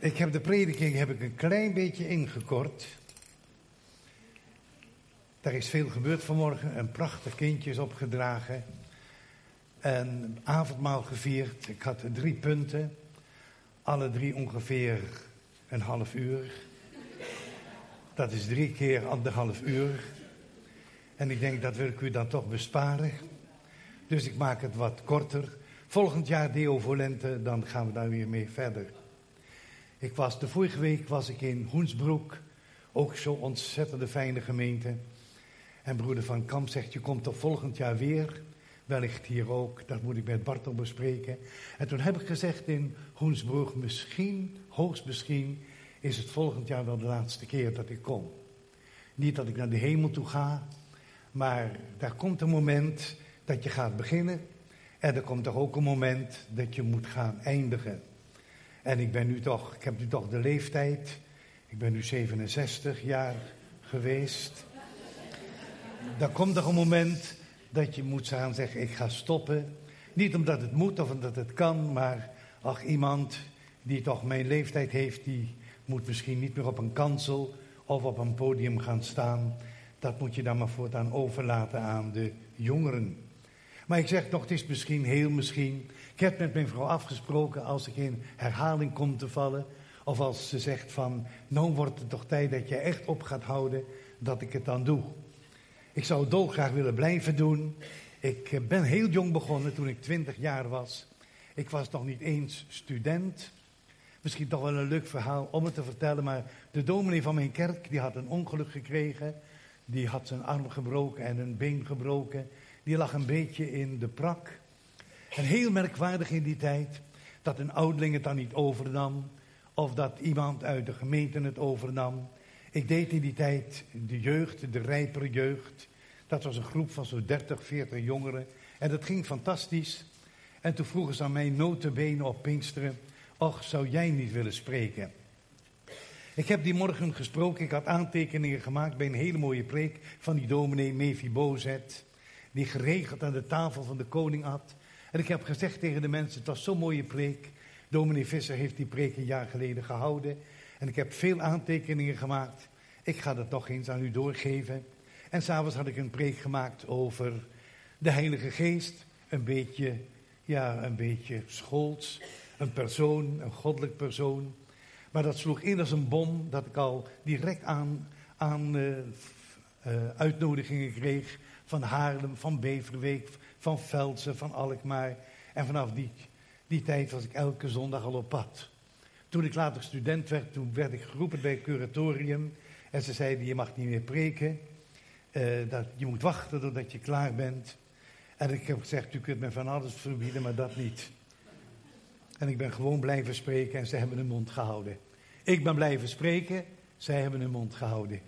Ik heb de prediking heb ik een klein beetje ingekort. Er is veel gebeurd vanmorgen. Een prachtig kindje is opgedragen. Een avondmaal gevierd. Ik had drie punten. Alle drie ongeveer een half uur. Dat is drie keer anderhalf uur. En ik denk dat wil ik u dan toch besparen. Dus ik maak het wat korter. Volgend jaar Deo Volente, dan gaan we daar weer mee verder. Ik was, de vorige week was ik in Hoensbroek. Ook zo'n ontzettende fijne gemeente. En broeder Van Kamp zegt, je komt toch volgend jaar weer. Wellicht hier ook, dat moet ik met Bartel bespreken. En toen heb ik gezegd in Hoensbroek, misschien, hoogst misschien, is het volgend jaar wel de laatste keer dat ik kom. Niet dat ik naar de hemel toe ga, maar daar komt een moment dat je gaat beginnen. En er komt toch ook een moment dat je moet gaan eindigen. En ik ben nu toch, ik heb nu toch de leeftijd. Ik ben nu 67 jaar geweest. Dan komt er een moment dat je moet gaan zeggen, ik ga stoppen. Niet omdat het moet of omdat het kan, maar ach, iemand die toch mijn leeftijd heeft, die moet misschien niet meer op een kansel of op een podium gaan staan. Dat moet je dan maar voortaan overlaten aan de jongeren. Maar ik zeg nog, het is misschien, heel misschien. Ik heb met mijn vrouw afgesproken als ik in herhaling kom te vallen. Of als ze zegt van, nou wordt het toch tijd dat je echt op gaat houden, dat ik het dan doe. Ik zou het dolgraag willen blijven doen. Ik eh, ben heel jong begonnen toen ik twintig jaar was. Ik was nog niet eens student. Misschien toch wel een leuk verhaal om het te vertellen, maar de dominee van mijn kerk die had een ongeluk gekregen. Die had zijn arm gebroken en een been gebroken. Die lag een beetje in de prak. En heel merkwaardig in die tijd dat een ouderling het dan niet overnam. Of dat iemand uit de gemeente het overnam. Ik deed in die tijd de jeugd, de rijpere jeugd. Dat was een groep van zo'n 30, 40 jongeren. En dat ging fantastisch. En toen vroegen ze aan mij notenbenen op Pinksteren. Och, zou jij niet willen spreken? Ik heb die morgen gesproken. Ik had aantekeningen gemaakt bij een hele mooie preek van die dominee Mevi Bozet. Die geregeld aan de tafel van de koning had. En ik heb gezegd tegen de mensen, het was zo'n mooie preek. Dominee Visser heeft die preek een jaar geleden gehouden. En ik heb veel aantekeningen gemaakt. Ik ga dat toch eens aan u doorgeven. En s'avonds had ik een preek gemaakt over de Heilige Geest. Een beetje, ja, een beetje schools. Een persoon, een goddelijk persoon. Maar dat sloeg in als een bom dat ik al direct aan, aan uh, uh, uitnodigingen kreeg van Haarlem, van Beverweek, van Velsen, van Alkmaar. En vanaf die, die tijd was ik elke zondag al op pad. Toen ik later student werd, toen werd ik geroepen bij het curatorium. En ze zeiden, je mag niet meer preken. Uh, dat, je moet wachten totdat je klaar bent. En ik heb gezegd, u kunt me van alles verbieden, maar dat niet. En ik ben gewoon blijven spreken en ze hebben hun mond gehouden. Ik ben blijven spreken, zij hebben hun mond gehouden.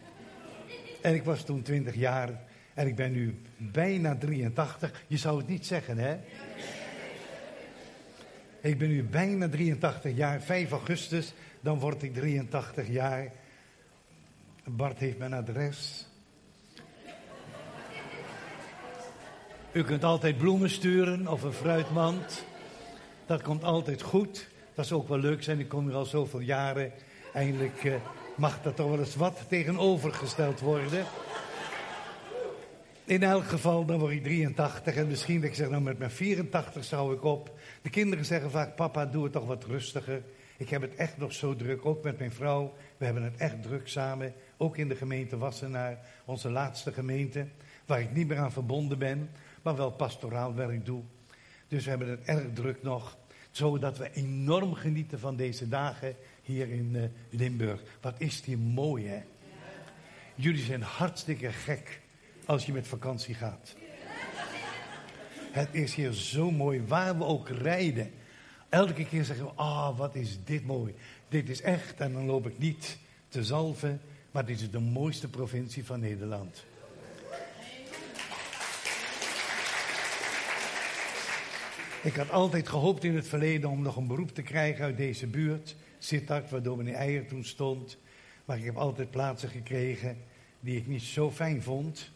En ik was toen 20 jaar en ik ben nu bijna 83. Je zou het niet zeggen, hè? Ik ben nu bijna 83 jaar, 5 augustus, dan word ik 83 jaar. Bart heeft mijn adres. U kunt altijd bloemen sturen of een fruitmand. Dat komt altijd goed. Dat is ook wel leuk zijn. Ik kom hier al zoveel jaren. Eindelijk uh, mag dat toch wel eens wat tegenovergesteld worden. In elk geval, dan word ik 83 en misschien dat ik zeg, nou met mijn 84 zou ik op. De kinderen zeggen vaak, papa, doe het toch wat rustiger. Ik heb het echt nog zo druk, ook met mijn vrouw. We hebben het echt druk samen, ook in de gemeente Wassenaar, onze laatste gemeente. Waar ik niet meer aan verbonden ben, maar wel pastoraal werk doe. Dus we hebben het erg druk nog. Zodat we enorm genieten van deze dagen hier in uh, Limburg. Wat is die mooi, hè? Jullie zijn hartstikke gek als je met vakantie gaat. Het is hier zo mooi, waar we ook rijden. Elke keer zeggen we, ah, wat is dit mooi. Dit is echt, en dan loop ik niet te zalven, maar dit is de mooiste provincie van Nederland. Ik had altijd gehoopt in het verleden om nog een beroep te krijgen uit deze buurt. Sittard, waar dominee Eier toen stond. Maar ik heb altijd plaatsen gekregen die ik niet zo fijn vond.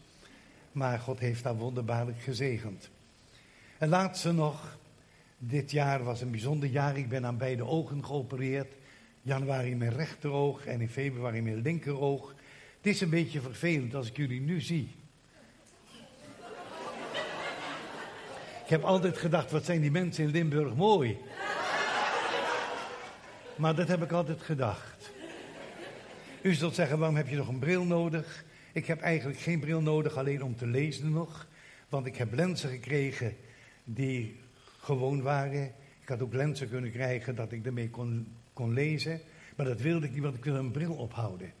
Maar God heeft daar wonderbaarlijk gezegend. En laatste nog, dit jaar was een bijzonder jaar. Ik ben aan beide ogen geopereerd. januari mijn rechteroog en in februari mijn linkeroog. Het is een beetje vervelend als ik jullie nu zie. Ik heb altijd gedacht, wat zijn die mensen in Limburg mooi. Maar dat heb ik altijd gedacht. U zult zeggen, waarom heb je nog een bril nodig? Ik heb eigenlijk geen bril nodig, alleen om te lezen nog. Want ik heb lenzen gekregen die gewoon waren. Ik had ook lenzen kunnen krijgen dat ik ermee kon, kon lezen. Maar dat wilde ik niet, want ik wil een bril ophouden.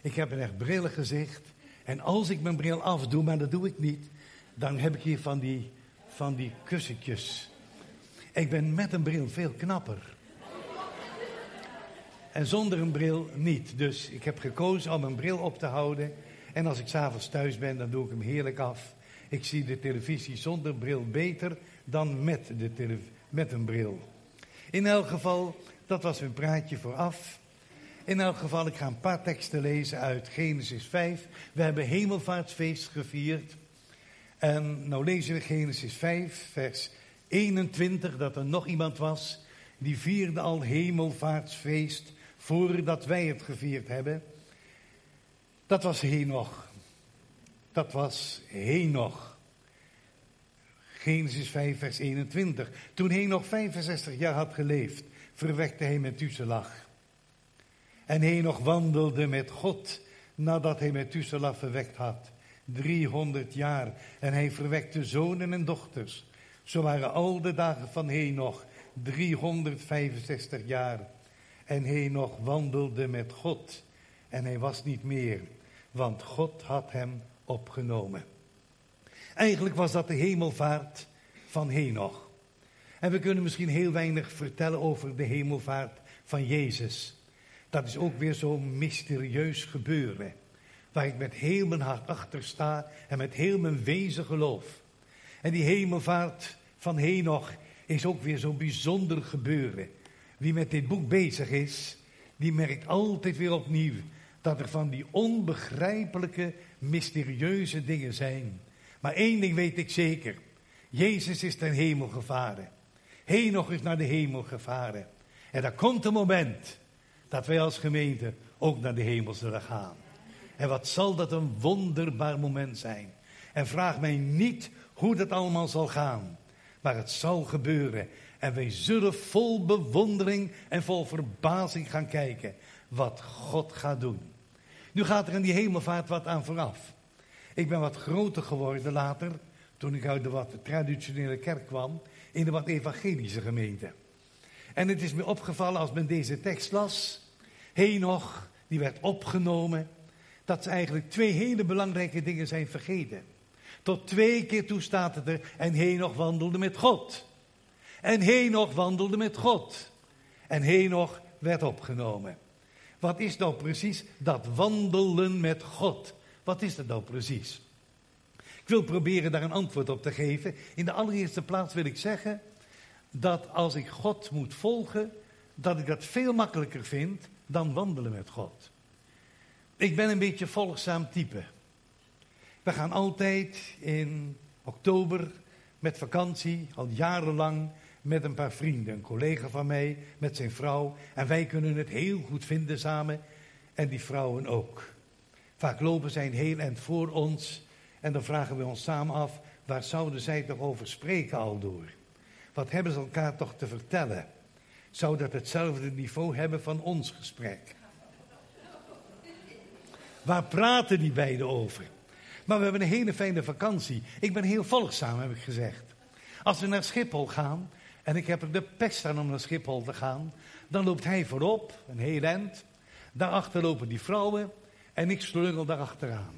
Ik heb een echt brillen gezicht. En als ik mijn bril afdoe, maar dat doe ik niet, dan heb ik hier van die, van die kussentjes. Ik ben met een bril veel knapper. En zonder een bril niet. Dus ik heb gekozen om een bril op te houden. En als ik s'avonds thuis ben, dan doe ik hem heerlijk af. Ik zie de televisie zonder bril beter dan met, de met een bril. In elk geval, dat was een praatje vooraf. In elk geval, ik ga een paar teksten lezen uit Genesis 5. We hebben hemelvaartsfeest gevierd. En nou lezen we Genesis 5, vers 21, dat er nog iemand was die vierde al hemelvaartsfeest voordat wij het gevierd hebben. Dat was Henoch. Dat was Henoch. Genesis 5, vers 21. Toen Henoch 65 jaar had geleefd, verwekte hij Methuselah. En Henoch wandelde met God nadat hij Methuselah verwekt had. 300 jaar. En hij verwekte zonen en dochters. Zo waren al de dagen van Henoch 365 jaar. En Henoch wandelde met God. En hij was niet meer, want God had hem opgenomen. Eigenlijk was dat de hemelvaart van Henoch. En we kunnen misschien heel weinig vertellen over de hemelvaart van Jezus. Dat is ook weer zo'n mysterieus gebeuren. Waar ik met heel mijn hart achter sta en met heel mijn wezen geloof. En die hemelvaart van Henoch is ook weer zo'n bijzonder gebeuren. Wie met dit boek bezig is, die merkt altijd weer opnieuw dat er van die onbegrijpelijke, mysterieuze dingen zijn. Maar één ding weet ik zeker. Jezus is ten hemel gevaren. Henoch is naar de hemel gevaren. En er komt een moment dat wij als gemeente ook naar de hemel zullen gaan. En wat zal dat een wonderbaar moment zijn. En vraag mij niet hoe dat allemaal zal gaan. Maar het zal gebeuren. En wij zullen vol bewondering en vol verbazing gaan kijken wat God gaat doen. Nu gaat er in die hemelvaart wat aan vooraf. Ik ben wat groter geworden later, toen ik uit de wat traditionele kerk kwam, in de wat evangelische gemeente. En het is me opgevallen als men deze tekst las, Henoch, die werd opgenomen, dat ze eigenlijk twee hele belangrijke dingen zijn vergeten. Tot twee keer toe staat het er, en Henoch wandelde met God. En Henoch wandelde met God. En Henoch werd opgenomen. Wat is nou precies dat wandelen met God? Wat is dat nou precies? Ik wil proberen daar een antwoord op te geven. In de allereerste plaats wil ik zeggen dat als ik God moet volgen, dat ik dat veel makkelijker vind dan wandelen met God. Ik ben een beetje volgzaam type. We gaan altijd in oktober met vakantie, al jarenlang, met een paar vrienden. Een collega van mij, met zijn vrouw. En wij kunnen het heel goed vinden samen. En die vrouwen ook. Vaak lopen zij een heel eind voor ons. En dan vragen we ons samen af, waar zouden zij toch over spreken al door? Wat hebben ze elkaar toch te vertellen? Zou dat hetzelfde niveau hebben van ons gesprek? Waar praten die beiden over? Maar we hebben een hele fijne vakantie. Ik ben heel volgzaam, heb ik gezegd. Als we naar Schiphol gaan, en ik heb er de pest aan om naar Schiphol te gaan, dan loopt hij voorop, een heel eind. Daarachter lopen die vrouwen en ik slungel daarachteraan.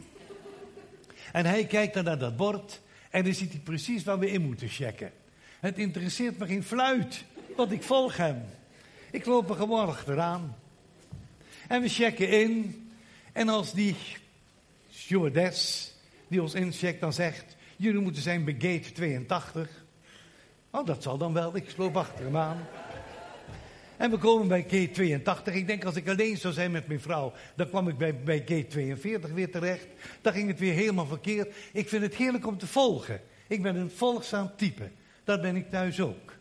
En hij kijkt dan naar dat bord en dan ziet hij precies waar we in moeten checken. Het interesseert me geen fluit, want ik volg hem. Ik loop er gewoon achteraan. En we checken in. En als die stewardess die ons incheckt dan zegt... jullie moeten zijn bij gate 82... Oh, dat zal dan wel. Ik loop achter hem aan. En we komen bij gate 82. Ik denk als ik alleen zou zijn met mijn vrouw, dan kwam ik bij, bij gate 42 weer terecht. Dan ging het weer helemaal verkeerd. Ik vind het heerlijk om te volgen. Ik ben een volgzaam type. Dat ben ik thuis ook.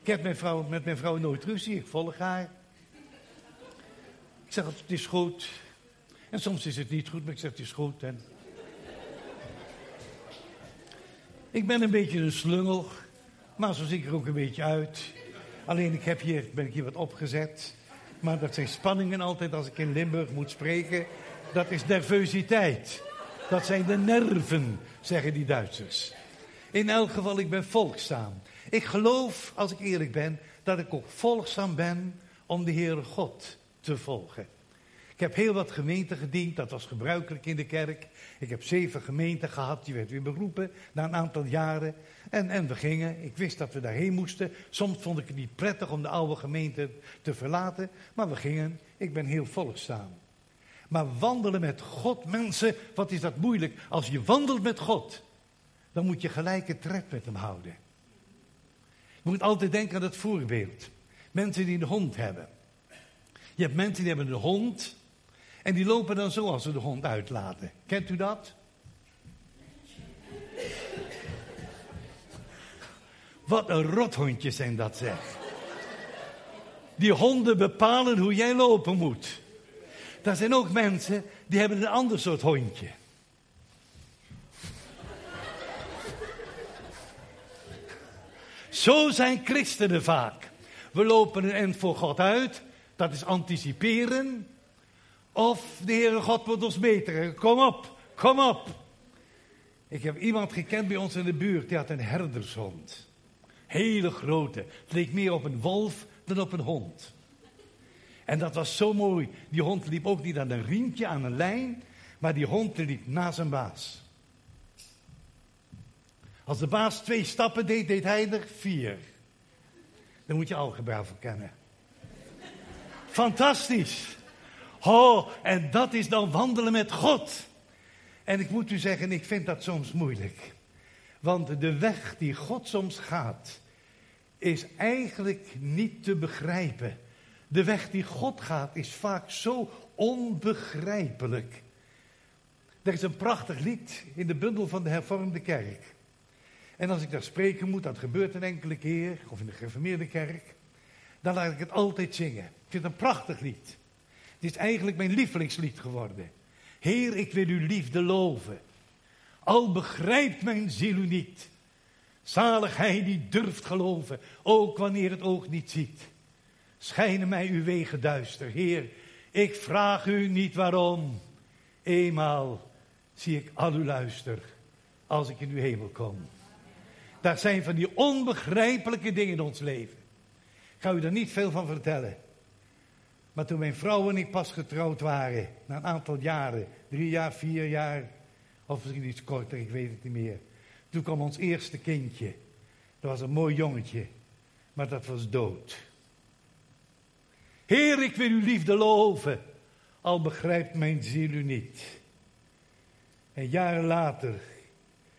Ik heb mijn vrouw, met mijn vrouw nooit ruzie. Ik volg haar. Ik zeg het is goed. En soms is het niet goed, maar ik zeg, het is goed. En... Ik ben een beetje een slungel, maar zo zie ik er ook een beetje uit. Alleen ik heb hier, ben ik hier wat opgezet. Maar dat zijn spanningen altijd als ik in Limburg moet spreken. Dat is nervositeit. Dat zijn de nerven, zeggen die Duitsers. In elk geval, ik ben volgzaam. Ik geloof, als ik eerlijk ben, dat ik ook volgzaam ben om de Heere God te volgen. Ik heb heel wat gemeenten gediend, dat was gebruikelijk in de kerk. Ik heb zeven gemeenten gehad, die werd weer beroepen na een aantal jaren. En, en we gingen, ik wist dat we daarheen moesten. Soms vond ik het niet prettig om de oude gemeente te verlaten, maar we gingen. Ik ben heel volgzaam. Maar wandelen met God, mensen, wat is dat moeilijk. Als je wandelt met God, dan moet je gelijke tred met hem houden. Je moet altijd denken aan het voorbeeld. Mensen die een hond hebben. Je hebt mensen die hebben een hond en die lopen dan zo als ze de hond uitlaten. Kent u dat? Wat een rothondjes zijn dat zeg. Die honden bepalen hoe jij lopen moet. Er zijn ook mensen die hebben een ander soort hondje. Zo zijn christenen vaak. We lopen een eind voor God uit. Dat is anticiperen. Of de Heere God moet ons beter. Kom op, kom op. Ik heb iemand gekend bij ons in de buurt. Die had een herdershond. Hele grote. Het leek meer op een wolf dan op een hond. En dat was zo mooi. Die hond liep ook niet aan een riempje, aan een lijn. Maar die hond liep na zijn baas. Als de baas twee stappen deed, deed hij er vier. Dan moet je algebra voor kennen. Fantastisch. Oh, en dat is dan wandelen met God. En ik moet u zeggen, ik vind dat soms moeilijk. Want de weg die God soms gaat, is eigenlijk niet te begrijpen. De weg die God gaat is vaak zo onbegrijpelijk. Er is een prachtig lied in de bundel van de hervormde kerk. En als ik daar spreken moet, dat gebeurt een enkele keer, of in de gereformeerde kerk, dan laat ik het altijd zingen. Ik vind het een prachtig lied. Het is eigenlijk mijn lievelingslied geworden. Heer, ik wil uw liefde loven. Al begrijpt mijn ziel u niet. Zalig hij die durft geloven, ook wanneer het oog niet ziet. Schijnen mij uw wegen duister, Heer. Ik vraag u niet waarom. Eenmaal zie ik al uw luister als ik in uw hemel kom. Daar zijn van die onbegrijpelijke dingen in ons leven. Ik ga u er niet veel van vertellen. Maar toen mijn vrouw en ik pas getrouwd waren, na een aantal jaren, drie jaar, vier jaar, of misschien iets korter, ik weet het niet meer. Toen kwam ons eerste kindje. Dat was een mooi jongetje, maar dat was dood. Heer, ik wil uw liefde loven, al begrijpt mijn ziel u niet. En jaren later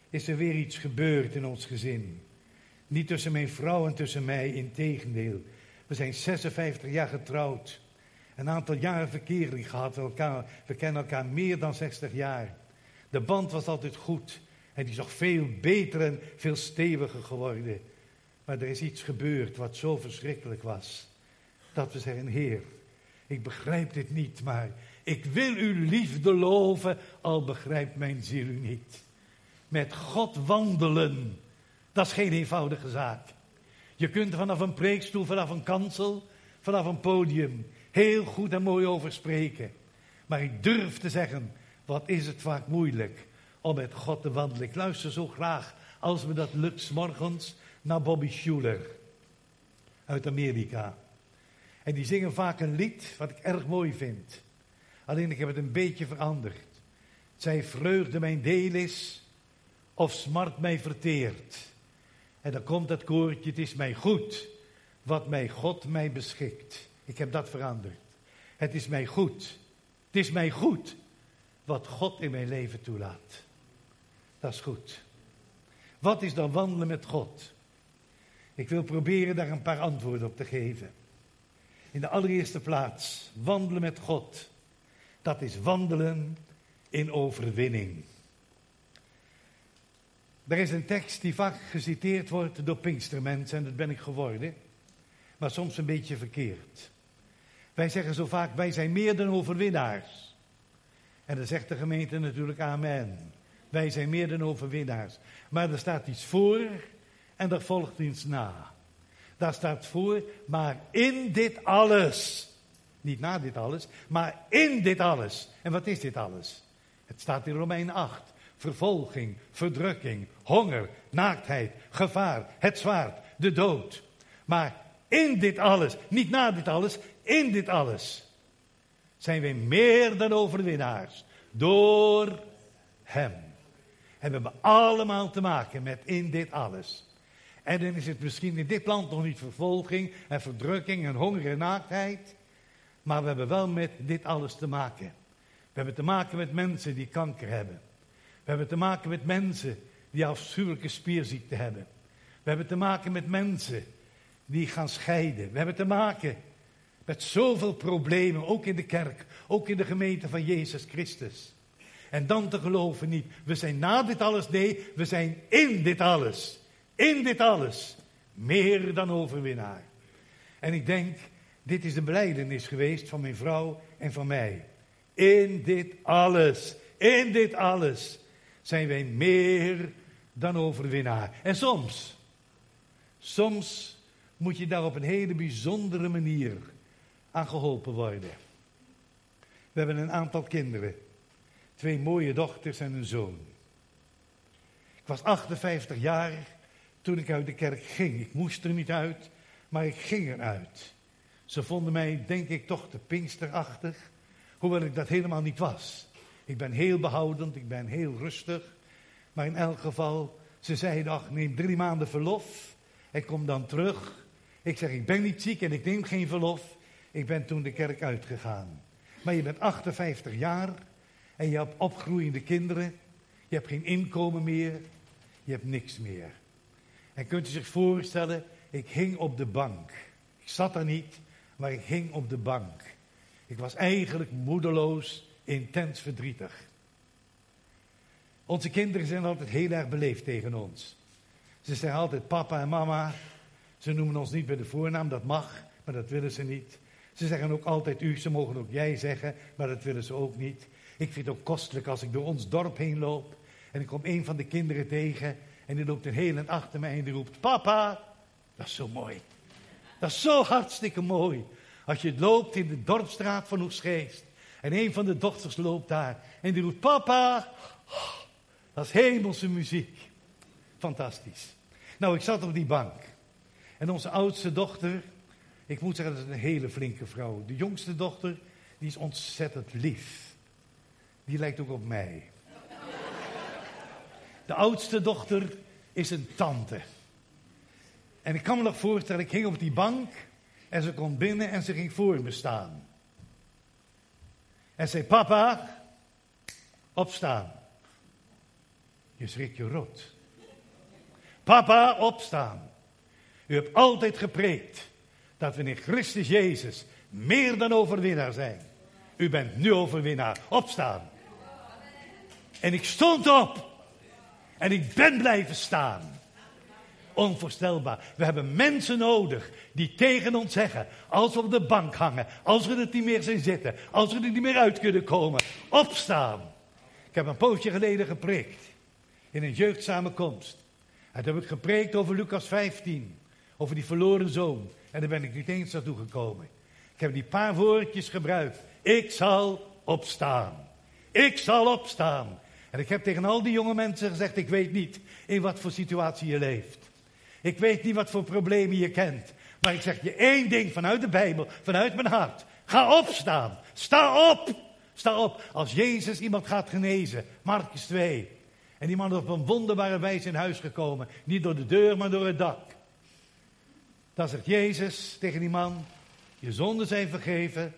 is er weer iets gebeurd in ons gezin. Niet tussen mijn vrouw en tussen mij, in tegendeel. We zijn 56 jaar getrouwd. Een aantal jaren verkering gehad. We, elkaar, we kennen elkaar meer dan 60 jaar. De band was altijd goed. En die is nog veel beter en veel steviger geworden. Maar er is iets gebeurd wat zo verschrikkelijk was. Dat we zeggen, Heer, ik begrijp dit niet, maar ik wil uw liefde loven, al begrijpt mijn ziel u niet. Met God wandelen, dat is geen eenvoudige zaak. Je kunt vanaf een preekstoel, vanaf een kansel, vanaf een podium heel goed en mooi over spreken. Maar ik durf te zeggen, wat is het vaak moeilijk om met God te wandelen. Ik luister zo graag, als me dat lukt, morgens naar Bobby Schuller uit Amerika. En die zingen vaak een lied wat ik erg mooi vind. Alleen ik heb het een beetje veranderd. Zij vreugde mijn deel is, of smart mij verteert. En dan komt dat koortje, het is mij goed, wat mij God mij beschikt. Ik heb dat veranderd. Het is mij goed. Het is mij goed wat God in mijn leven toelaat. Dat is goed. Wat is dan wandelen met God? Ik wil proberen daar een paar antwoorden op te geven. In de allereerste plaats, wandelen met God. Dat is wandelen in overwinning. Er is een tekst die vaak geciteerd wordt door Pinkstermensen, en dat ben ik geworden, maar soms een beetje verkeerd. Wij zeggen zo vaak, wij zijn meer dan overwinnaars. En dan zegt de gemeente natuurlijk amen. Wij zijn meer dan overwinnaars. Maar er staat iets voor en er volgt iets na. Daar staat voor, maar in dit alles. Niet na dit alles, maar in dit alles. En wat is dit alles? Het staat in Romein 8. Vervolging, verdrukking, honger, naaktheid, gevaar, het zwaard, de dood. Maar in dit alles, niet na dit alles, in dit alles zijn wij meer dan overwinnaars. Door Hem. En we hebben allemaal te maken met in dit alles. En dan is het misschien in dit land nog niet vervolging en verdrukking en honger en naaktheid. Maar we hebben wel met dit alles te maken. We hebben te maken met mensen die kanker hebben. We hebben te maken met mensen die afschuwelijke spierziekte hebben. We hebben te maken met mensen die gaan scheiden. We hebben te maken met zoveel problemen, ook in de kerk, ook in de gemeente van Jezus Christus. En dan te geloven niet, we zijn na dit alles, nee, we zijn in dit alles. In dit alles. Meer dan overwinnaar. En ik denk, dit is de beleidenis geweest van mijn vrouw en van mij. In dit alles, in dit alles zijn wij meer dan overwinnaar. En soms, soms moet je daar op een hele bijzondere manier aan geholpen worden. We hebben een aantal kinderen. Twee mooie dochters en een zoon. Ik was 58 jaar toen ik uit de kerk ging. Ik moest er niet uit, maar ik ging eruit. Ze vonden mij, denk ik, toch te pinksterachtig, hoewel ik dat helemaal niet was. Ik ben heel behoudend, ik ben heel rustig, maar in elk geval, ze zeiden, ach, neem drie maanden verlof en kom dan terug. Ik zeg, ik ben niet ziek en ik neem geen verlof. Ik ben toen de kerk uitgegaan. Maar je bent 58 jaar en je hebt opgroeiende kinderen. Je hebt geen inkomen meer. Je hebt niks meer. En kunt u zich voorstellen, ik hing op de bank. Ik zat er niet, maar ik hing op de bank. Ik was eigenlijk moedeloos, intens verdrietig. Onze kinderen zijn altijd heel erg beleefd tegen ons. Ze zeggen altijd papa en mama. Ze noemen ons niet bij de voornaam, dat mag, maar dat willen ze niet. Ze zeggen ook altijd u, ze mogen ook jij zeggen, maar dat willen ze ook niet. Ik vind het ook kostelijk als ik door ons dorp heen loop en ik kom een van de kinderen tegen en die loopt een heel achter mij en die roept, papa, dat is zo mooi. Dat is zo hartstikke mooi. Als je loopt in de dorpstraat van en een van de dochters loopt daar en die roept, papa, dat is hemelse muziek. Fantastisch. Nou, ik zat op die bank en onze oudste dochter, ik moet zeggen, dat is een hele flinke vrouw. De jongste dochter, die is ontzettend lief. Die lijkt ook op mij. De oudste dochter is een tante. En ik kan me nog voorstellen, ik hing op die bank en ze komt binnen en ze ging voor me staan. En zei, papa, opstaan. Je schrikt je rot. Papa, opstaan. U hebt altijd gepreekt dat we in Christus Jezus meer dan overwinnaar zijn. U bent nu overwinnaar. Opstaan. En ik stond op. En ik ben blijven staan. Onvoorstelbaar. We hebben mensen nodig die tegen ons zeggen, als we op de bank hangen, als we er niet meer zijn zitten, als we er niet meer uit kunnen komen, opstaan. Ik heb een poosje geleden gepreekt in een jeugdsamenkomst. En toen heb ik gepreekt over Lucas 15, over die verloren zoon. En daar ben ik niet eens naartoe gekomen. Ik heb die paar woordjes gebruikt. Ik zal opstaan. Ik zal opstaan. En ik heb tegen al die jonge mensen gezegd: Ik weet niet in wat voor situatie je leeft. Ik weet niet wat voor problemen je kent. Maar ik zeg je één ding vanuit de Bijbel, vanuit mijn hart. Ga opstaan. Sta op. Sta op. Als Jezus iemand gaat genezen, Marcus 2. En die man is op een wonderbare wijze in huis gekomen. Niet door de deur, maar door het dak. Dan zegt Jezus tegen die man: Je zonden zijn vergeven.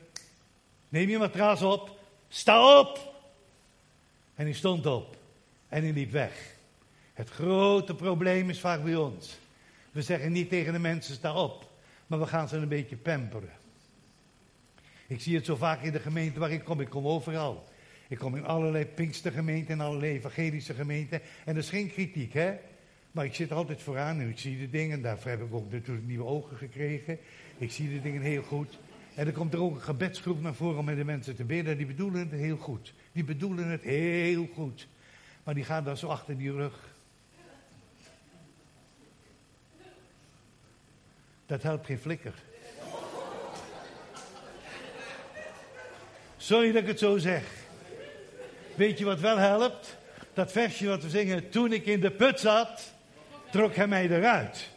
Neem je matras op. Sta op. En hij stond op. En hij liep weg. Het grote probleem is vaak bij ons. We zeggen niet tegen de mensen: sta op. Maar we gaan ze een beetje pamperen. Ik zie het zo vaak in de gemeente waar ik kom. Ik kom overal. Ik kom in allerlei Pinkstergemeenten en allerlei evangelische gemeenten. En dat is geen kritiek, hè? Maar ik zit altijd vooraan en ik zie de dingen. Daarvoor heb ik ook natuurlijk nieuwe ogen gekregen. Ik zie de dingen heel goed. En dan komt er ook een gebedsgroep naar voren om met de mensen te bidden. Die bedoelen het heel goed. Die bedoelen het heel goed. Maar die gaan dan zo achter die rug. Dat helpt geen flikker. Sorry dat ik het zo zeg. Weet je wat wel helpt? Dat versje wat we zingen. Toen ik in de put zat, trok hij mij eruit.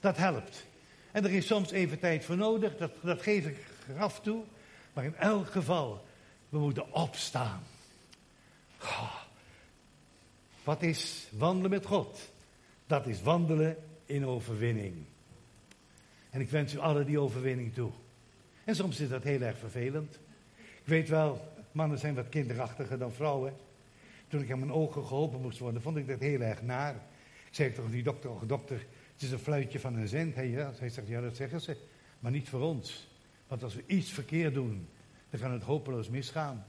Dat helpt. En er is soms even tijd voor nodig, dat, dat geef ik graf toe. Maar in elk geval, we moeten opstaan. Wat is wandelen met God? Dat is wandelen in overwinning. En ik wens u alle die overwinning toe. En soms is dat heel erg vervelend. Ik weet wel, mannen zijn wat kinderachtiger dan vrouwen. Toen ik aan mijn ogen geholpen moest worden, vond ik dat heel erg naar. Zei toch die dokter, oh dokter, het is een fluitje van een zend. Hij, ja. hij zegt, ja dat zeggen ze, maar niet voor ons. Want als we iets verkeerd doen, dan kan het hopeloos misgaan.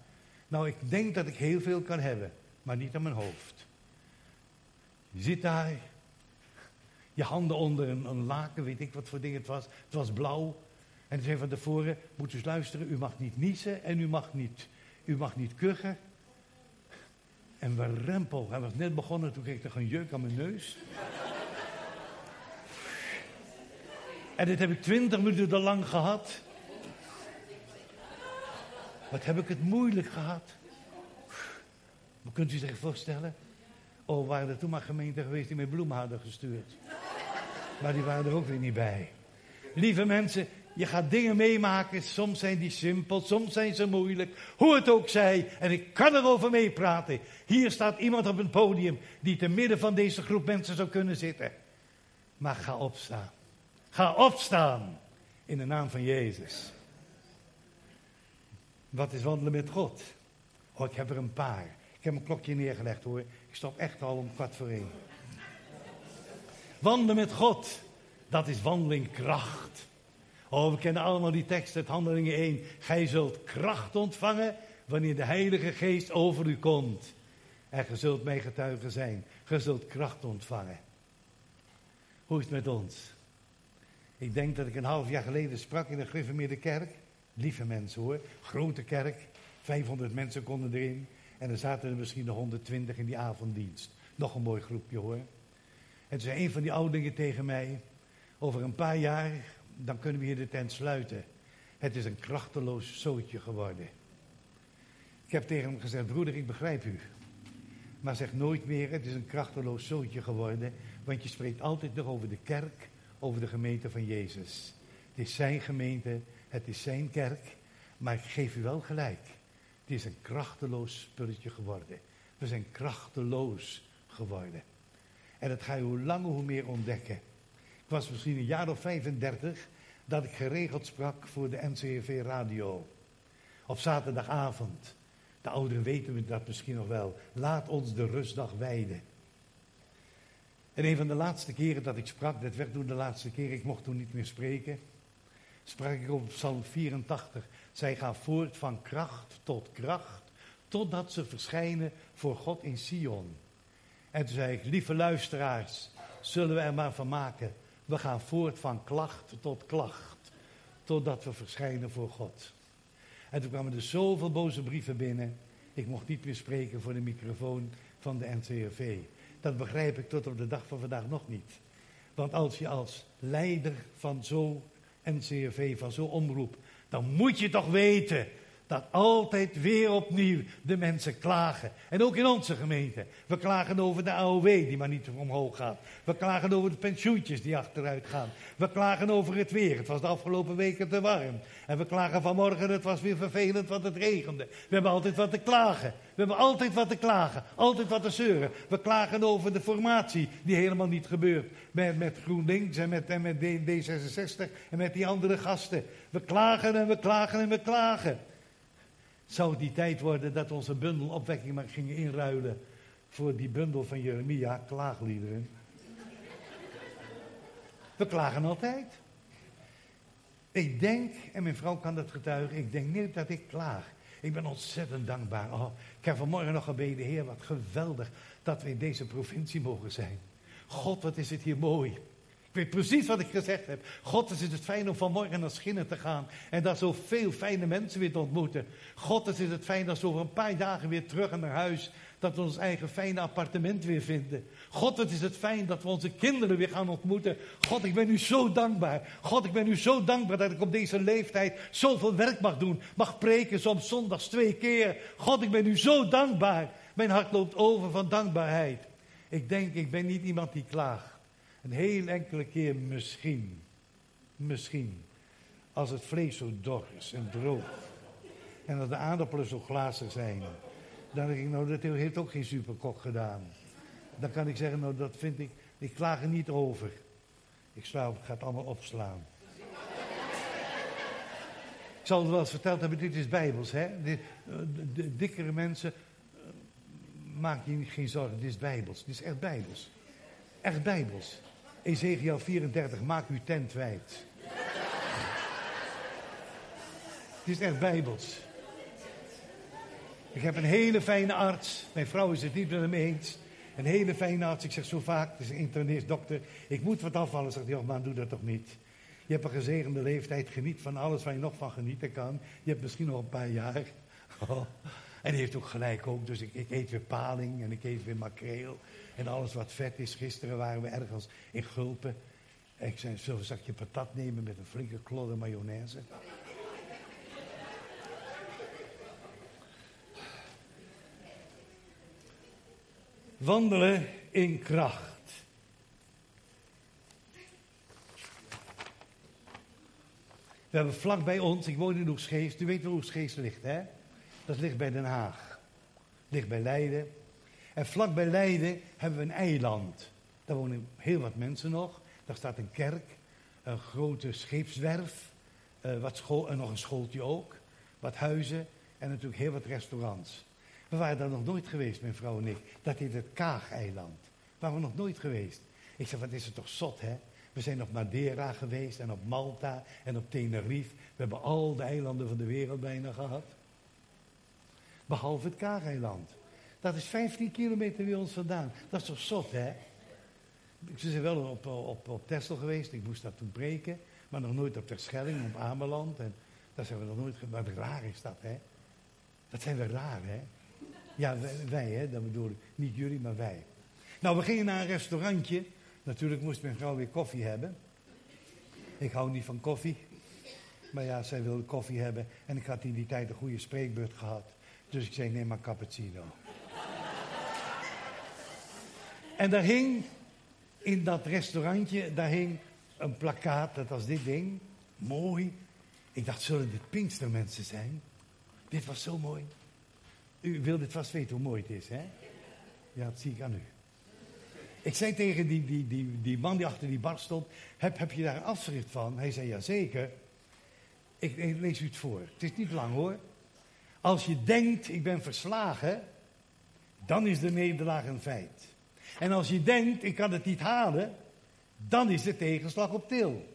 Nou, ik denk dat ik heel veel kan hebben, maar niet aan mijn hoofd. Je zit daar, je handen onder een, een laken, weet ik wat voor ding het was. Het was blauw. En ze zei van tevoren, moet u luisteren, u mag niet niezen en u mag niet, u mag niet kuchen. En we rempel, hij was net begonnen, toen kreeg ik toch een jeuk aan mijn neus. en dit heb ik twintig minuten lang gehad. Wat heb ik het moeilijk gehad. Hoe kunt u zich voorstellen? Oh, waren er toen maar gemeenten geweest die met bloemen hadden gestuurd. Maar die waren er ook weer niet bij. Lieve mensen, je gaat dingen meemaken. Soms zijn die simpel, soms zijn ze moeilijk. Hoe het ook zij. En ik kan erover meepraten. Hier staat iemand op een podium die te midden van deze groep mensen zou kunnen zitten. Maar ga opstaan. Ga opstaan. In de naam van Jezus. Wat is wandelen met God? Oh, ik heb er een paar. Ik heb een klokje neergelegd hoor. Ik stop echt al om kwart voor één. Wandelen met God, dat is wandeling kracht. Oh, we kennen allemaal die tekst uit Handelingen 1. Gij zult kracht ontvangen wanneer de Heilige Geest over u komt. En ge zult mij getuige zijn. Ge zult kracht ontvangen. Hoe is het met ons? Ik denk dat ik een half jaar geleden sprak in de gereformeerde kerk. Lieve mensen hoor, grote kerk. 500 mensen konden erin. En er zaten er misschien de 120 in die avonddienst. Nog een mooi groepje hoor. En toen zei een van die oudingen tegen mij. Over een paar jaar, dan kunnen we hier de tent sluiten. Het is een krachteloos zootje geworden. Ik heb tegen hem gezegd, broeder, ik begrijp u. Maar zeg nooit meer, het is een krachteloos zootje geworden. Want je spreekt altijd nog over de kerk, over de gemeente van Jezus. Het is zijn gemeente, het is zijn kerk. Maar ik geef u wel gelijk. Het is een krachteloos spulletje geworden. We zijn krachteloos geworden. En dat ga je hoe langer hoe meer ontdekken. Was misschien een jaar of 35 dat ik geregeld sprak voor de NCRV radio. Op zaterdagavond. De ouderen weten dat misschien nog wel. Laat ons de rustdag wijden. En een van de laatste keren dat ik sprak, dat werd toen de laatste keer, ik mocht toen niet meer spreken, sprak ik op Psalm 84. Zij gaan voort van kracht tot kracht, totdat ze verschijnen voor God in Sion. En toen zei ik, lieve luisteraars, zullen we er maar van maken. We gaan voort van klacht tot klacht, totdat we verschijnen voor God. En toen kwamen er zoveel boze brieven binnen. Ik mocht niet meer spreken voor de microfoon van de NCRV. Dat begrijp ik tot op de dag van vandaag nog niet. Want als je als leider van zo'n NCRV, van zo'n omroep, dan moet je toch weten dat altijd weer opnieuw de mensen klagen. En ook in onze gemeente. We klagen over de AOW die maar niet omhoog gaat. We klagen over de pensioentjes die achteruit gaan. We klagen over het weer. Het was de afgelopen weken te warm. En we klagen vanmorgen, het was weer vervelend, want het regende. We hebben altijd wat te klagen. We hebben altijd wat te klagen. Altijd wat te zeuren. We klagen over de formatie die helemaal niet gebeurt. Met, met GroenLinks en met, en met D66 en met die andere gasten. We klagen en we klagen en we klagen. Zou het die tijd worden dat onze bundel opwekking maar gingen inruilen voor die bundel van Jeremia, klaagliederen? We klagen altijd. Ik denk, en mijn vrouw kan dat getuigen, ik denk niet dat ik klaag. Ik ben ontzettend dankbaar. Oh, ik heb vanmorgen nog gebeden, Heer, wat geweldig dat we in deze provincie mogen zijn. God, wat is het hier mooi. Ik weet precies wat ik gezegd heb. God, is het fijn om vanmorgen naar Schinnen te gaan. En daar zoveel fijne mensen weer te ontmoeten. God, het is het fijn dat we over een paar dagen weer terug naar huis. Dat we ons eigen fijne appartement weer vinden. God, het is het fijn dat we onze kinderen weer gaan ontmoeten. God, ik ben u zo dankbaar. God, ik ben u zo dankbaar dat ik op deze leeftijd zoveel werk mag doen. Mag preken, soms zondags twee keer. God, ik ben u zo dankbaar. Mijn hart loopt over van dankbaarheid. Ik denk, ik ben niet iemand die klaagt. Een heel enkele keer misschien. Misschien. Als het vlees zo dor is en droog. En dat de aardappelen zo glazig zijn. Dan denk ik, nou, dat heeft ook geen superkok gedaan. Dan kan ik zeggen, nou, dat vind ik, ik klaag er niet over. Ik ga het allemaal opslaan. ik zal het wel eens verteld hebben, dit is bijbels, hè. de, dikkere mensen, uh, maak je geen zorgen, dit is bijbels. Dit is echt bijbels. Echt bijbels. Ezekiel 34, maak uw tent wijd. Het is echt bijbels. Ik heb een hele fijne arts. Mijn vrouw is het niet met hem eens. Een hele fijne arts. Ik zeg zo vaak, het is een dokter. Ik moet wat afvallen. Zegt oh man, doe dat toch niet. Je hebt een gezegende leeftijd. Geniet van alles waar je nog van genieten kan. Je hebt misschien nog een paar jaar. Oh. En hij heeft ook gelijk ook. Dus ik, ik eet weer paling en ik eet weer makreel. En alles wat vet is. Gisteren waren we ergens in Gulpen. Ik zei, zullen we een zakje patat nemen met een flinke klodder mayonaise? Wandelen in kracht. We hebben vlak bij ons, ik woon in Oegsgeest, u weet waar Oegsgeest ligt hè? Dat ligt bij Den Haag. Ligt bij Leiden. En vlak bij Leiden hebben we een eiland. Daar wonen heel wat mensen nog. Daar staat een kerk, een grote scheepswerf, uh, wat school, en nog een schooltje ook, wat huizen en natuurlijk heel wat restaurants. We waren daar nog nooit geweest, mijn vrouw en ik. Dat heet het Kaag-eiland. Waren we nog nooit geweest. Ik zei, wat is het toch zot, hè? We zijn op Madeira geweest en op Malta en op Tenerife. We hebben al de eilanden van de wereld bijna gehad. Behalve het Kaag-eiland. Dat is 15 kilometer bij ons vandaan. Dat is toch zot, hè? Ik ben wel op, op, op Texel geweest, ik moest dat toen breken. Maar nog nooit op Terschelling, op Ameland. En daar zijn we nog nooit... Wat raar is dat, hè? Dat zijn we raar, hè? Ja, wij, hè? Dat bedoel ik. Niet jullie, maar wij. Nou, we gingen naar een restaurantje. Natuurlijk moest mijn vrouw weer koffie hebben. Ik hou niet van koffie. Maar ja, zij wilde koffie hebben. En ik had in die tijd een goede spreekbeurt gehad. Dus ik zei, neem maar cappuccino. En daar hing, in dat restaurantje, daar hing een plakkaat, dat was dit ding. Mooi. Ik dacht, zullen dit Pinkstermensen zijn? Dit was zo mooi. U wil dit vast weten hoe mooi het is, hè? Ja, dat zie ik aan u. Ik zei tegen die, die, die, die man die achter die bar stond, heb, heb je daar een afschrift van? Hij zei, ja zeker. Ik lees u het voor. Het is niet lang hoor. Als je denkt, ik ben verslagen, dan is de nederlaag een feit. En als je denkt, ik kan het niet halen, dan is de tegenslag op til.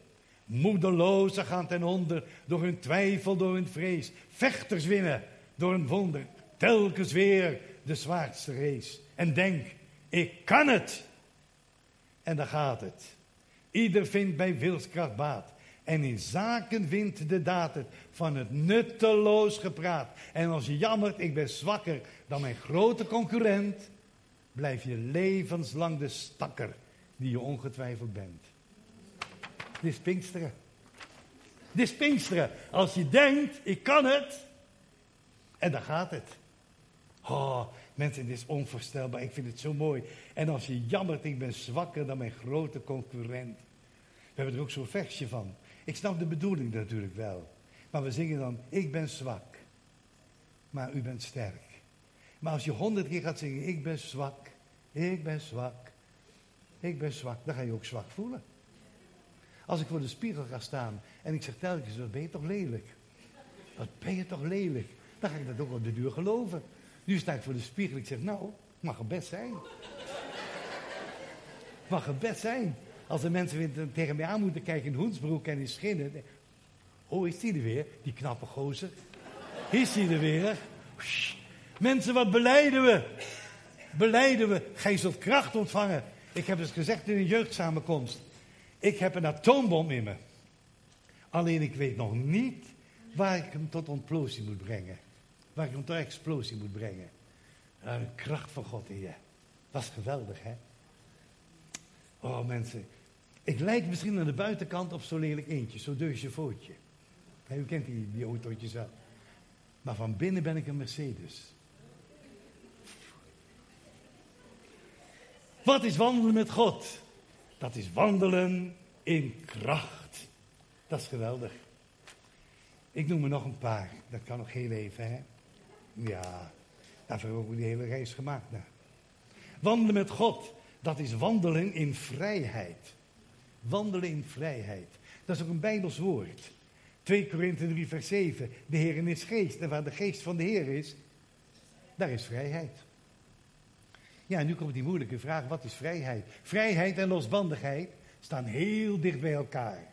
Moedelozen gaan ten onder door hun twijfel, door hun vrees. Vechters winnen door een wonder. Telkens weer de zwaarste race. En denk, ik kan het. En dan gaat het. Ieder vindt bij wilskracht baat. En in zaken wint de daad het van het nutteloos gepraat. En als je jammert, ik ben zwakker dan mijn grote concurrent, blijf je levenslang de stakker die je ongetwijfeld bent. Dit is Pinksteren. Dit is Pinksteren. Als je denkt, ik kan het, en dan gaat het. Oh, mensen, dit is onvoorstelbaar. Ik vind het zo mooi. En als je jammert, ik ben zwakker dan mijn grote concurrent. We hebben er ook zo'n versje van. Ik snap de bedoeling natuurlijk wel. Maar we zingen dan, ik ben zwak, maar u bent sterk. Maar als je honderd keer gaat zingen, ik ben zwak, ik ben zwak, ik ben zwak, dan ga je ook zwak voelen. Als ik voor de spiegel ga staan en ik zeg telkens, wat ben je toch lelijk? Wat ben je toch lelijk? Dan ga ik dat ook op de duur geloven. Nu sta ik voor de spiegel, ik zeg, nou, mag het best zijn. mag het best zijn. Als de mensen tegen mij aan moeten kijken in hoensbroek en in schinnen. Oh, is die er weer? Die knappe gozer. Is die er weer? Mensen, wat beleiden we? Beleiden we? Gij zult kracht ontvangen. Ik heb het gezegd in een jeugdsamenkomst. Ik heb een atoombom in me. Alleen ik weet nog niet waar ik hem tot ontplosie moet brengen. Waar ik hem tot explosie moet brengen. Nou, de kracht van God in je. Dat is geweldig, hè? Oh, mensen. Ik lijk misschien aan de buitenkant op zo'n lelijk eentje, zo'n deusje vootje. u kent die, die autootjes wel. Maar van binnen ben ik een Mercedes. Wat is wandelen met God? Dat is wandelen in kracht. Dat is geweldig. Ik noem er nog een paar. Dat kan nog heel even, hè? Ja, daarvoor hebben we die hele reis gemaakt. Nou. Wandelen met God, dat is wandelen in vrijheid. Wandelen in vrijheid. Dat is ook een Bijbels woord. 2 Korinthe 3, vers 7. De Heer is geest. En waar de geest van de Heer is, daar is vrijheid. Ja, nu komt die moeilijke vraag: wat is vrijheid? Vrijheid en losbandigheid staan heel dicht bij elkaar.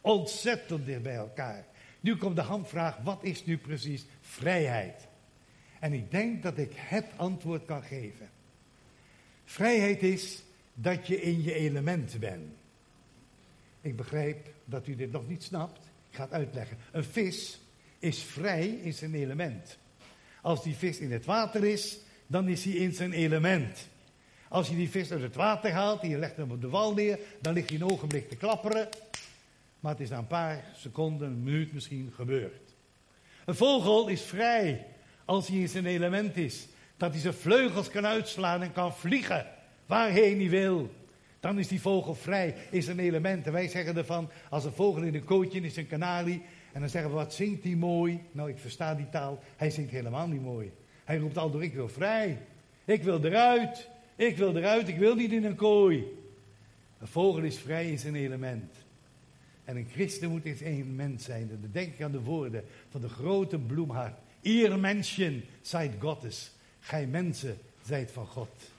Ontzettend dicht bij elkaar. Nu komt de handvraag: wat is nu precies vrijheid? En ik denk dat ik het antwoord kan geven. Vrijheid is dat je in je element bent. Ik begrijp dat u dit nog niet snapt. Ik ga het uitleggen. Een vis is vrij in zijn element. Als die vis in het water is, dan is hij in zijn element. Als je die vis uit het water haalt en je legt hem op de wal neer, dan ligt hij een ogenblik te klapperen. Maar het is na een paar seconden, een minuut misschien gebeurd. Een vogel is vrij als hij in zijn element is. Dat hij zijn vleugels kan uitslaan en kan vliegen waarheen hij wil. Dan is die vogel vrij, is een element. En wij zeggen ervan, als een vogel in een kootje is, een kanarie. En dan zeggen we, wat zingt hij mooi? Nou, ik versta die taal. Hij zingt helemaal niet mooi. Hij roept al door, ik wil vrij. Ik wil eruit. Ik wil eruit. Ik wil niet in een kooi. Een vogel is vrij in zijn element. En een christen moet in zijn element zijn. dan denk ik aan de woorden van de grote bloemhart. Ihr Menschen zijt Gottes. Gij mensen zijt van God.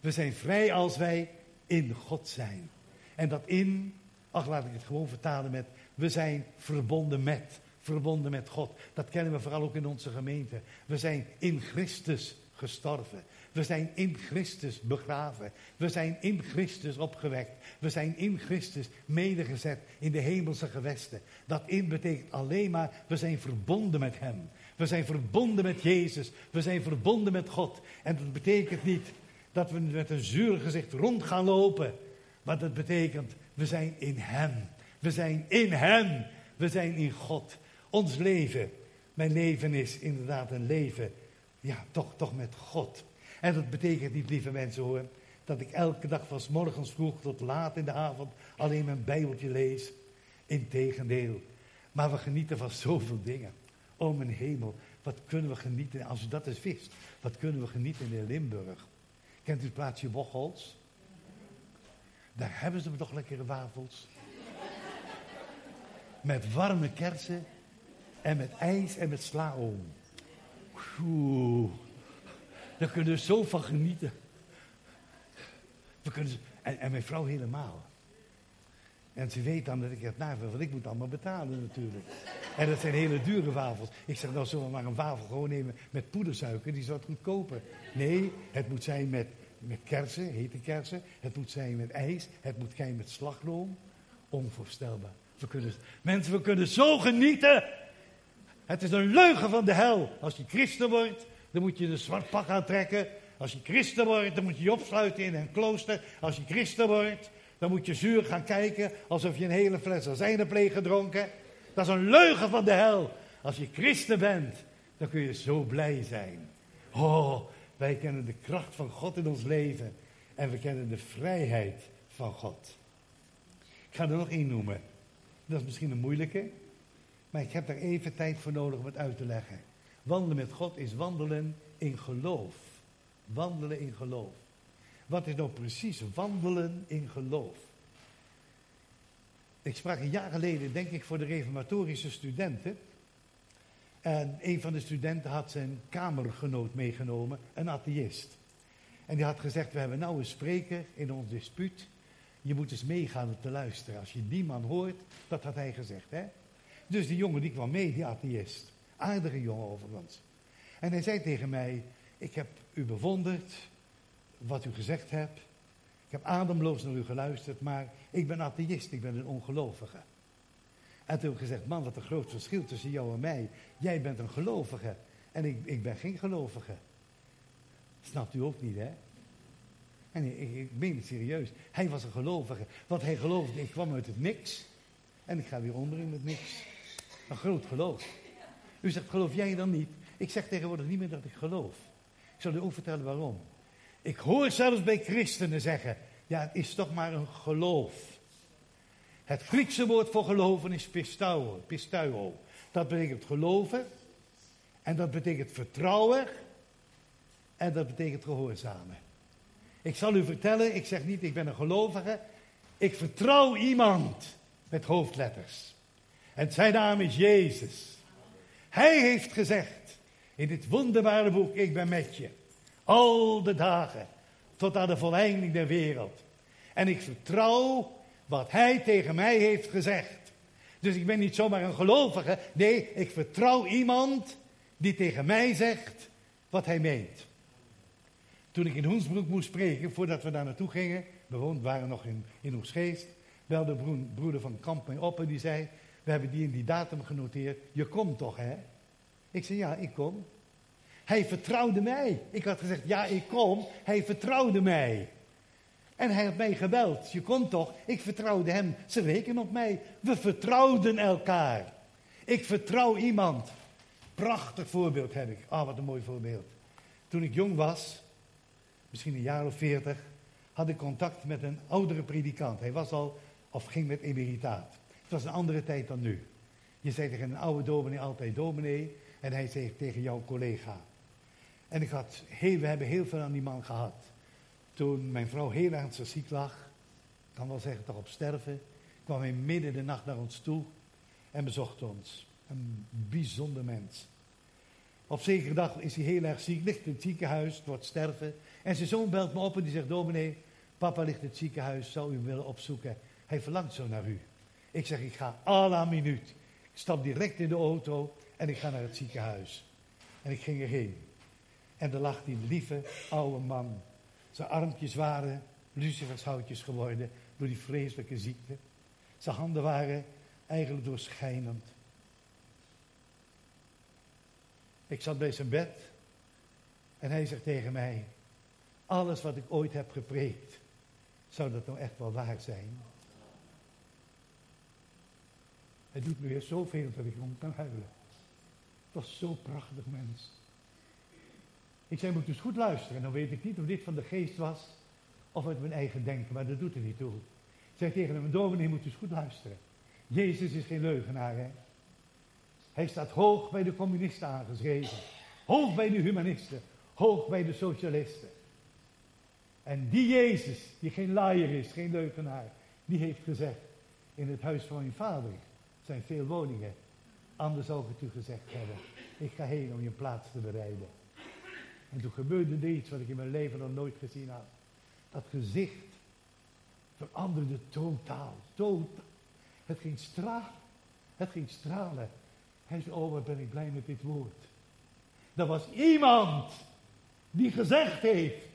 We zijn vrij als wij in God zijn. En dat in, ach laat ik het gewoon vertalen met, we zijn verbonden met, verbonden met God. Dat kennen we vooral ook in onze gemeente. We zijn in Christus gestorven. We zijn in Christus begraven. We zijn in Christus opgewekt. We zijn in Christus medegezet in de hemelse gewesten. Dat in betekent alleen maar, we zijn verbonden met Hem. We zijn verbonden met Jezus. We zijn verbonden met God. En dat betekent niet dat we met een zuur gezicht rond gaan lopen. Maar dat betekent, we zijn in Hem. We zijn in Hem. We zijn in God. Ons leven, mijn leven is inderdaad een leven, ja, toch, toch met God. En dat betekent niet, lieve mensen hoor, dat ik elke dag van morgens vroeg tot laat in de avond alleen mijn Bijbeltje lees. Integendeel. Maar we genieten van zoveel dingen. Oh mijn hemel, wat kunnen we genieten, als u dat eens wist, wat kunnen we genieten in Limburg. Kent u het plaatsje Bocholt? Daar hebben ze toch lekkere wafels. Met warme kersen en met ijs en met slaoom. Oeh, daar kunnen we zo van genieten. We kunnen, en, en mijn vrouw helemaal. En ze weet dan dat ik het na want ik moet allemaal betalen natuurlijk. En dat zijn hele dure wafels. Ik zeg, nou we maar een wafel gewoon nemen met poedersuiker, die is wat goedkoper. Nee, het moet zijn met, met kersen, hete kersen. Het moet zijn met ijs. Het moet zijn met slagroom. Onvoorstelbaar. We kunnen, mensen, we kunnen zo genieten. Het is een leugen van de hel. Als je christen wordt, dan moet je een zwart pak aantrekken. Als je christen wordt, dan moet je je opsluiten in een klooster. Als je christen wordt, dan moet je zuur gaan kijken alsof je een hele fles azijnenpleeg gedronken. Dat is een leugen van de hel. Als je christen bent, dan kun je zo blij zijn. Oh, wij kennen de kracht van God in ons leven. En we kennen de vrijheid van God. Ik ga er nog één noemen. Dat is misschien een moeilijke. Maar ik heb daar even tijd voor nodig om het uit te leggen. Wandelen met God is wandelen in geloof. Wandelen in geloof. Wat is nou precies wandelen in geloof? Ik sprak een jaar geleden, denk ik, voor de reformatorische studenten. En een van de studenten had zijn kamergenoot meegenomen, een atheïst. En die had gezegd, we hebben nou een spreker in ons dispuut. Je moet eens meegaan om te luisteren. Als je die man hoort, dat had hij gezegd. Hè? Dus die jongen die kwam mee, die atheïst. Aardige jongen overigens. En hij zei tegen mij, ik heb u bewonderd, wat u gezegd hebt. Ik heb ademloos naar u geluisterd, maar ik ben atheïst, ik ben een ongelovige. En toen heb ik gezegd, man, wat een groot verschil tussen jou en mij. Jij bent een gelovige en ik, ik ben geen gelovige. Snapt u ook niet, hè? En ik, ik, meen het serieus. Hij was een gelovige. Want hij geloofde, ik kwam uit het niks. En ik ga weer onder in het niks. Een groot geloof. U zegt, geloof jij dan niet? Ik zeg tegenwoordig niet meer dat ik geloof. Ik zal u ook vertellen waarom. Ik hoor zelfs bij christenen zeggen, ja, het is toch maar een geloof. Het Griekse woord voor geloven is pistauo. pistauo. Dat betekent geloven. En dat betekent vertrouwen. En dat betekent gehoorzamen. Ik zal u vertellen, ik zeg niet ik ben een gelovige. Ik vertrouw iemand met hoofdletters. En zijn naam is Jezus. Hij heeft gezegd in dit wonderbare boek, ik ben met je. Al de dagen tot aan de volleinding der wereld. En ik vertrouw wat hij tegen mij heeft gezegd. Dus ik ben niet zomaar een gelovige. Nee, ik vertrouw iemand die tegen mij zegt wat hij meent. Toen ik in Hoensbroek moest spreken, voordat we daar naartoe gingen, we waren nog in, in Oesgeest, belde broeder van Kamp mij op en die zei, we hebben die in die datum genoteerd, je komt toch hè? Ik zei, ja, ik kom. Hij vertrouwde mij. Ik had gezegd, ja, ik kom. Hij vertrouwde mij. En hij had mij gebeld. Je komt toch? Ik vertrouwde hem. Ze rekenen op mij. We vertrouwden elkaar. Ik vertrouw iemand. Prachtig voorbeeld heb ik. Ah, oh, wat een mooi voorbeeld. Toen ik jong was, misschien een jaar of veertig, had ik contact met een oudere predikant. Hij was al, of ging met emeritaat. Het was een andere tijd dan nu. Je zei tegen een oude dominee altijd dominee. En hij zei tegen jouw collega. En ik had we hebben heel veel aan die man gehad. Toen mijn vrouw heel ernstig ziek lag, kan wel zeggen toch op sterven, kwam hij midden de nacht naar ons toe en bezocht ons. Een bijzonder mens. Op zekere dag is hij heel erg ziek, ligt in het ziekenhuis, het wordt sterven. En zijn zoon belt me op en die zegt, dominee, papa ligt in het ziekenhuis, zou u hem willen opzoeken? Hij verlangt zo naar u. Ik zeg, ik ga à la minuut. Ik stap direct in de auto en ik ga naar het ziekenhuis. En ik ging erheen. En er lag die lieve oude man. Zijn armpjes waren lucifershoutjes geworden door die vreselijke ziekte. Zijn handen waren eigenlijk doorschijnend. Ik zat bij zijn bed en hij zegt tegen mij: Alles wat ik ooit heb gepreekt, zou dat nou echt wel waar zijn? Het doet me weer zoveel dat ik om kan huilen. Het was zo'n prachtig mens. Ik zei, moet dus goed luisteren. En dan weet ik niet of dit van de geest was of uit mijn eigen denken, maar dat doet er niet toe. Ik zei tegen hem, dominee, moet dus goed luisteren. Jezus is geen leugenaar, hè. Hij staat hoog bij de communisten aangeschreven. Hoog bij de humanisten. Hoog bij de socialisten. En die Jezus, die geen laaier is, geen leugenaar, die heeft gezegd, in het huis van mijn vader zijn veel woningen. Anders zou ik het u gezegd hebben. Ik ga heen om je plaats te bereiden. En toen gebeurde er iets wat ik in mijn leven nog nooit gezien had. Dat gezicht veranderde totaal. Totaal. Het ging stralen. Het ging stralen. Hij zei, oh wat ben ik blij met dit woord. Er was iemand die gezegd heeft,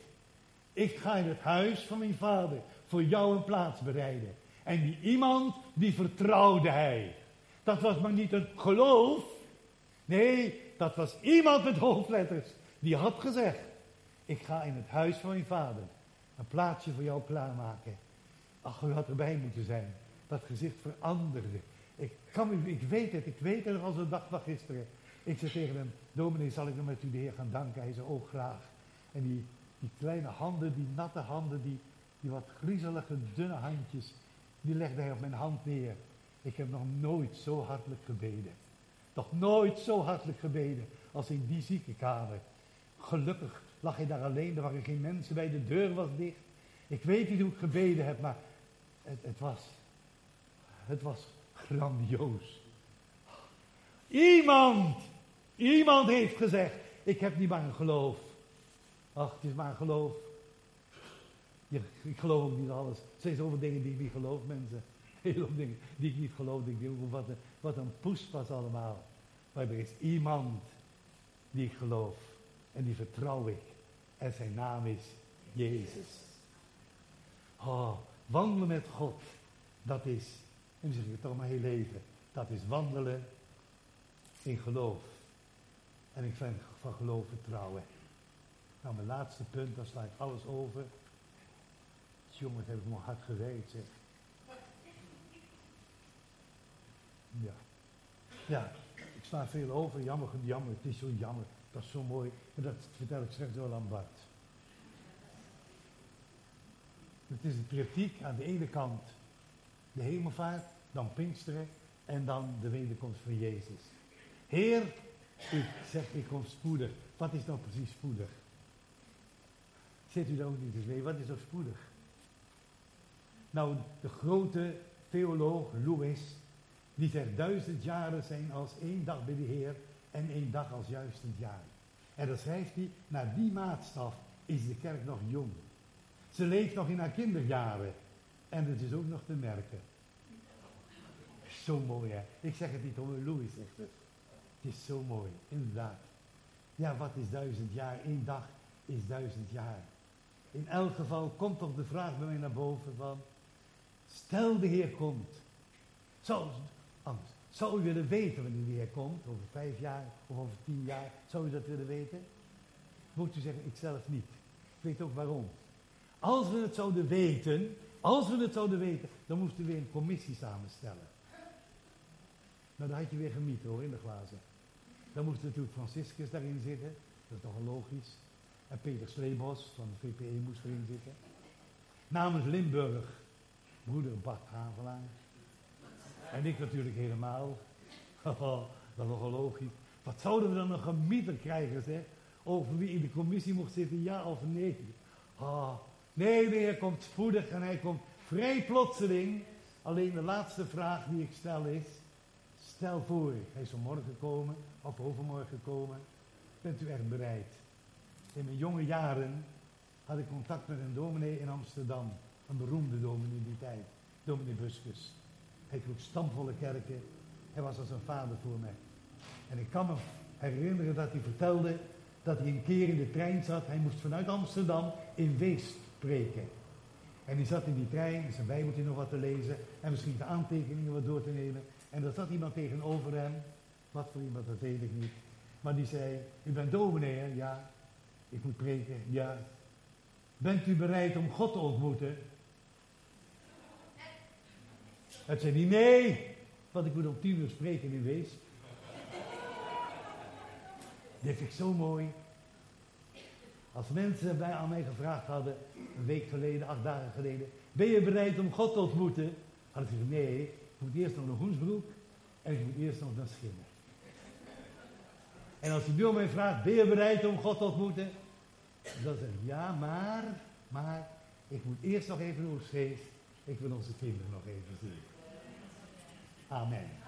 ik ga in het huis van mijn vader voor jou een plaats bereiden. En die iemand, die vertrouwde hij. Dat was maar niet een geloof. Nee, dat was iemand met hoofdletters. Die had gezegd, ik ga in het huis van mijn vader een plaatsje voor jou klaarmaken. Ach, u had erbij moeten zijn. Dat gezicht veranderde. Ik, kan ik weet het, ik weet het als een dag van gisteren. Ik zei tegen hem, dominee, zal ik dan met u de Heer gaan danken? Hij zei, oh graag. En die, die kleine handen, die natte handen, die, die wat griezelige, dunne handjes, die legde hij op mijn hand neer. Ik heb nog nooit zo hartelijk gebeden. Nog nooit zo hartelijk gebeden als in die ziekenkamer. Gelukkig lag hij daar alleen, er waren geen mensen bij, de deur was dicht. Ik weet niet hoe ik gebeden heb, maar het, het was, het was grandioos. Iemand, iemand heeft gezegd, ik heb niet maar een geloof. Ach, het is maar een geloof. ik geloof ook niet alles. Er zijn zoveel dingen die ik niet geloof, mensen. Heel veel dingen die ik niet geloof. Ik denk, wat een, wat een poes was allemaal. Maar er is iemand die ik geloof. En die vertrouw ik. En zijn naam is Jezus. Oh, wandelen met God, dat is, en zeg ik toch maar heel even, dat is wandelen in geloof. En ik vind van geloof vertrouwen. Nou, mijn laatste punt, daar sla ik alles over. Jongen, heb ik me hard gewerkt. Ja. Ja, ik sla veel over. Jammer, jammer. Het is zo jammer. Dat is zo mooi. En dat vertel ik straks wel aan. Het is een kritiek aan de ene kant de hemelvaart, dan Pinksteren en dan de wederkomst van Jezus. Heer, ik zeg, ik kom spoedig. Wat is nou precies spoedig? Zit u daar ook niet eens mee? Wat is nou spoedig? Nou, de grote theoloog Louis, die zegt duizend jaren zijn als één dag bij de Heer en één dag als juist een jaar. En dan schrijft hij, naar die maatstaf is de kerk nog jong. Ze leeft nog in haar kinderjaren. En het is ook nog te merken. Zo mooi hè. Ik zeg het niet om Louis zegt het. Het is zo mooi, inderdaad. Ja, wat is duizend jaar? Eén dag is duizend jaar. In elk geval komt toch de vraag bij mij naar boven van, stel de Heer komt. Zou, anders, zou u willen weten wanneer de Heer komt? Over vijf jaar of over tien jaar? Zou u dat willen weten? Moet u zeggen, ik zelf niet. Ik weet ook waarom. Als we het zouden weten, als we het zouden weten, dan moesten we weer een commissie samenstellen. Nou, dan had je weer gemiet hoor, in de glazen. Dan moest natuurlijk Franciscus daarin zitten, dat is toch logisch. En Peter Sleebos van de VPE moest erin zitten. Namens Limburg, broeder Bart Havelaar. En ik natuurlijk helemaal. dat is nogal logisch. Wat zouden we dan nog gemieter krijgen, zeg? Over wie in de commissie mocht zitten, ja of nee? Oh, nee, de Heer komt spoedig en hij komt vrij plotseling. Alleen de laatste vraag die ik stel is, stel voor, hij is morgen komen of overmorgen komen. Bent u echt bereid? In mijn jonge jaren had ik contact met een dominee in Amsterdam. Een beroemde dominee in die tijd. Dominee Buskus. Hij kroeg stamvolle kerken. Hij was als een vader voor mij. En ik kan me herinneren dat hij vertelde dat hij een keer in de trein zat. Hij moest vanuit Amsterdam in Weest spreken. En hij zat in die trein, in zijn bijbeltje nog wat te lezen en misschien de aantekeningen wat door te nemen. En er zat iemand tegenover hem, wat voor iemand, dat weet ik niet. Maar die zei, u bent dominee hè? Ja. Ik moet preken, ja. Bent u bereid om God te ontmoeten? Het zei niet, nee, want ik moet om tien uur spreken in Wees. Dit vind ik zo mooi. Als mensen bij aan mij gevraagd hadden, een week geleden, acht dagen geleden, ben je bereid om God te ontmoeten? Had ik gezegd, nee, ik moet eerst nog naar Hoensbroek en ik moet eerst nog naar Schimmer. En als u nu mij vraagt, ben je bereid om God te ontmoeten? Dan zeg ik, ja, maar, maar, ik moet eerst nog even naar Oostgeest. Ik wil onze kinderen nog even zien. Amen.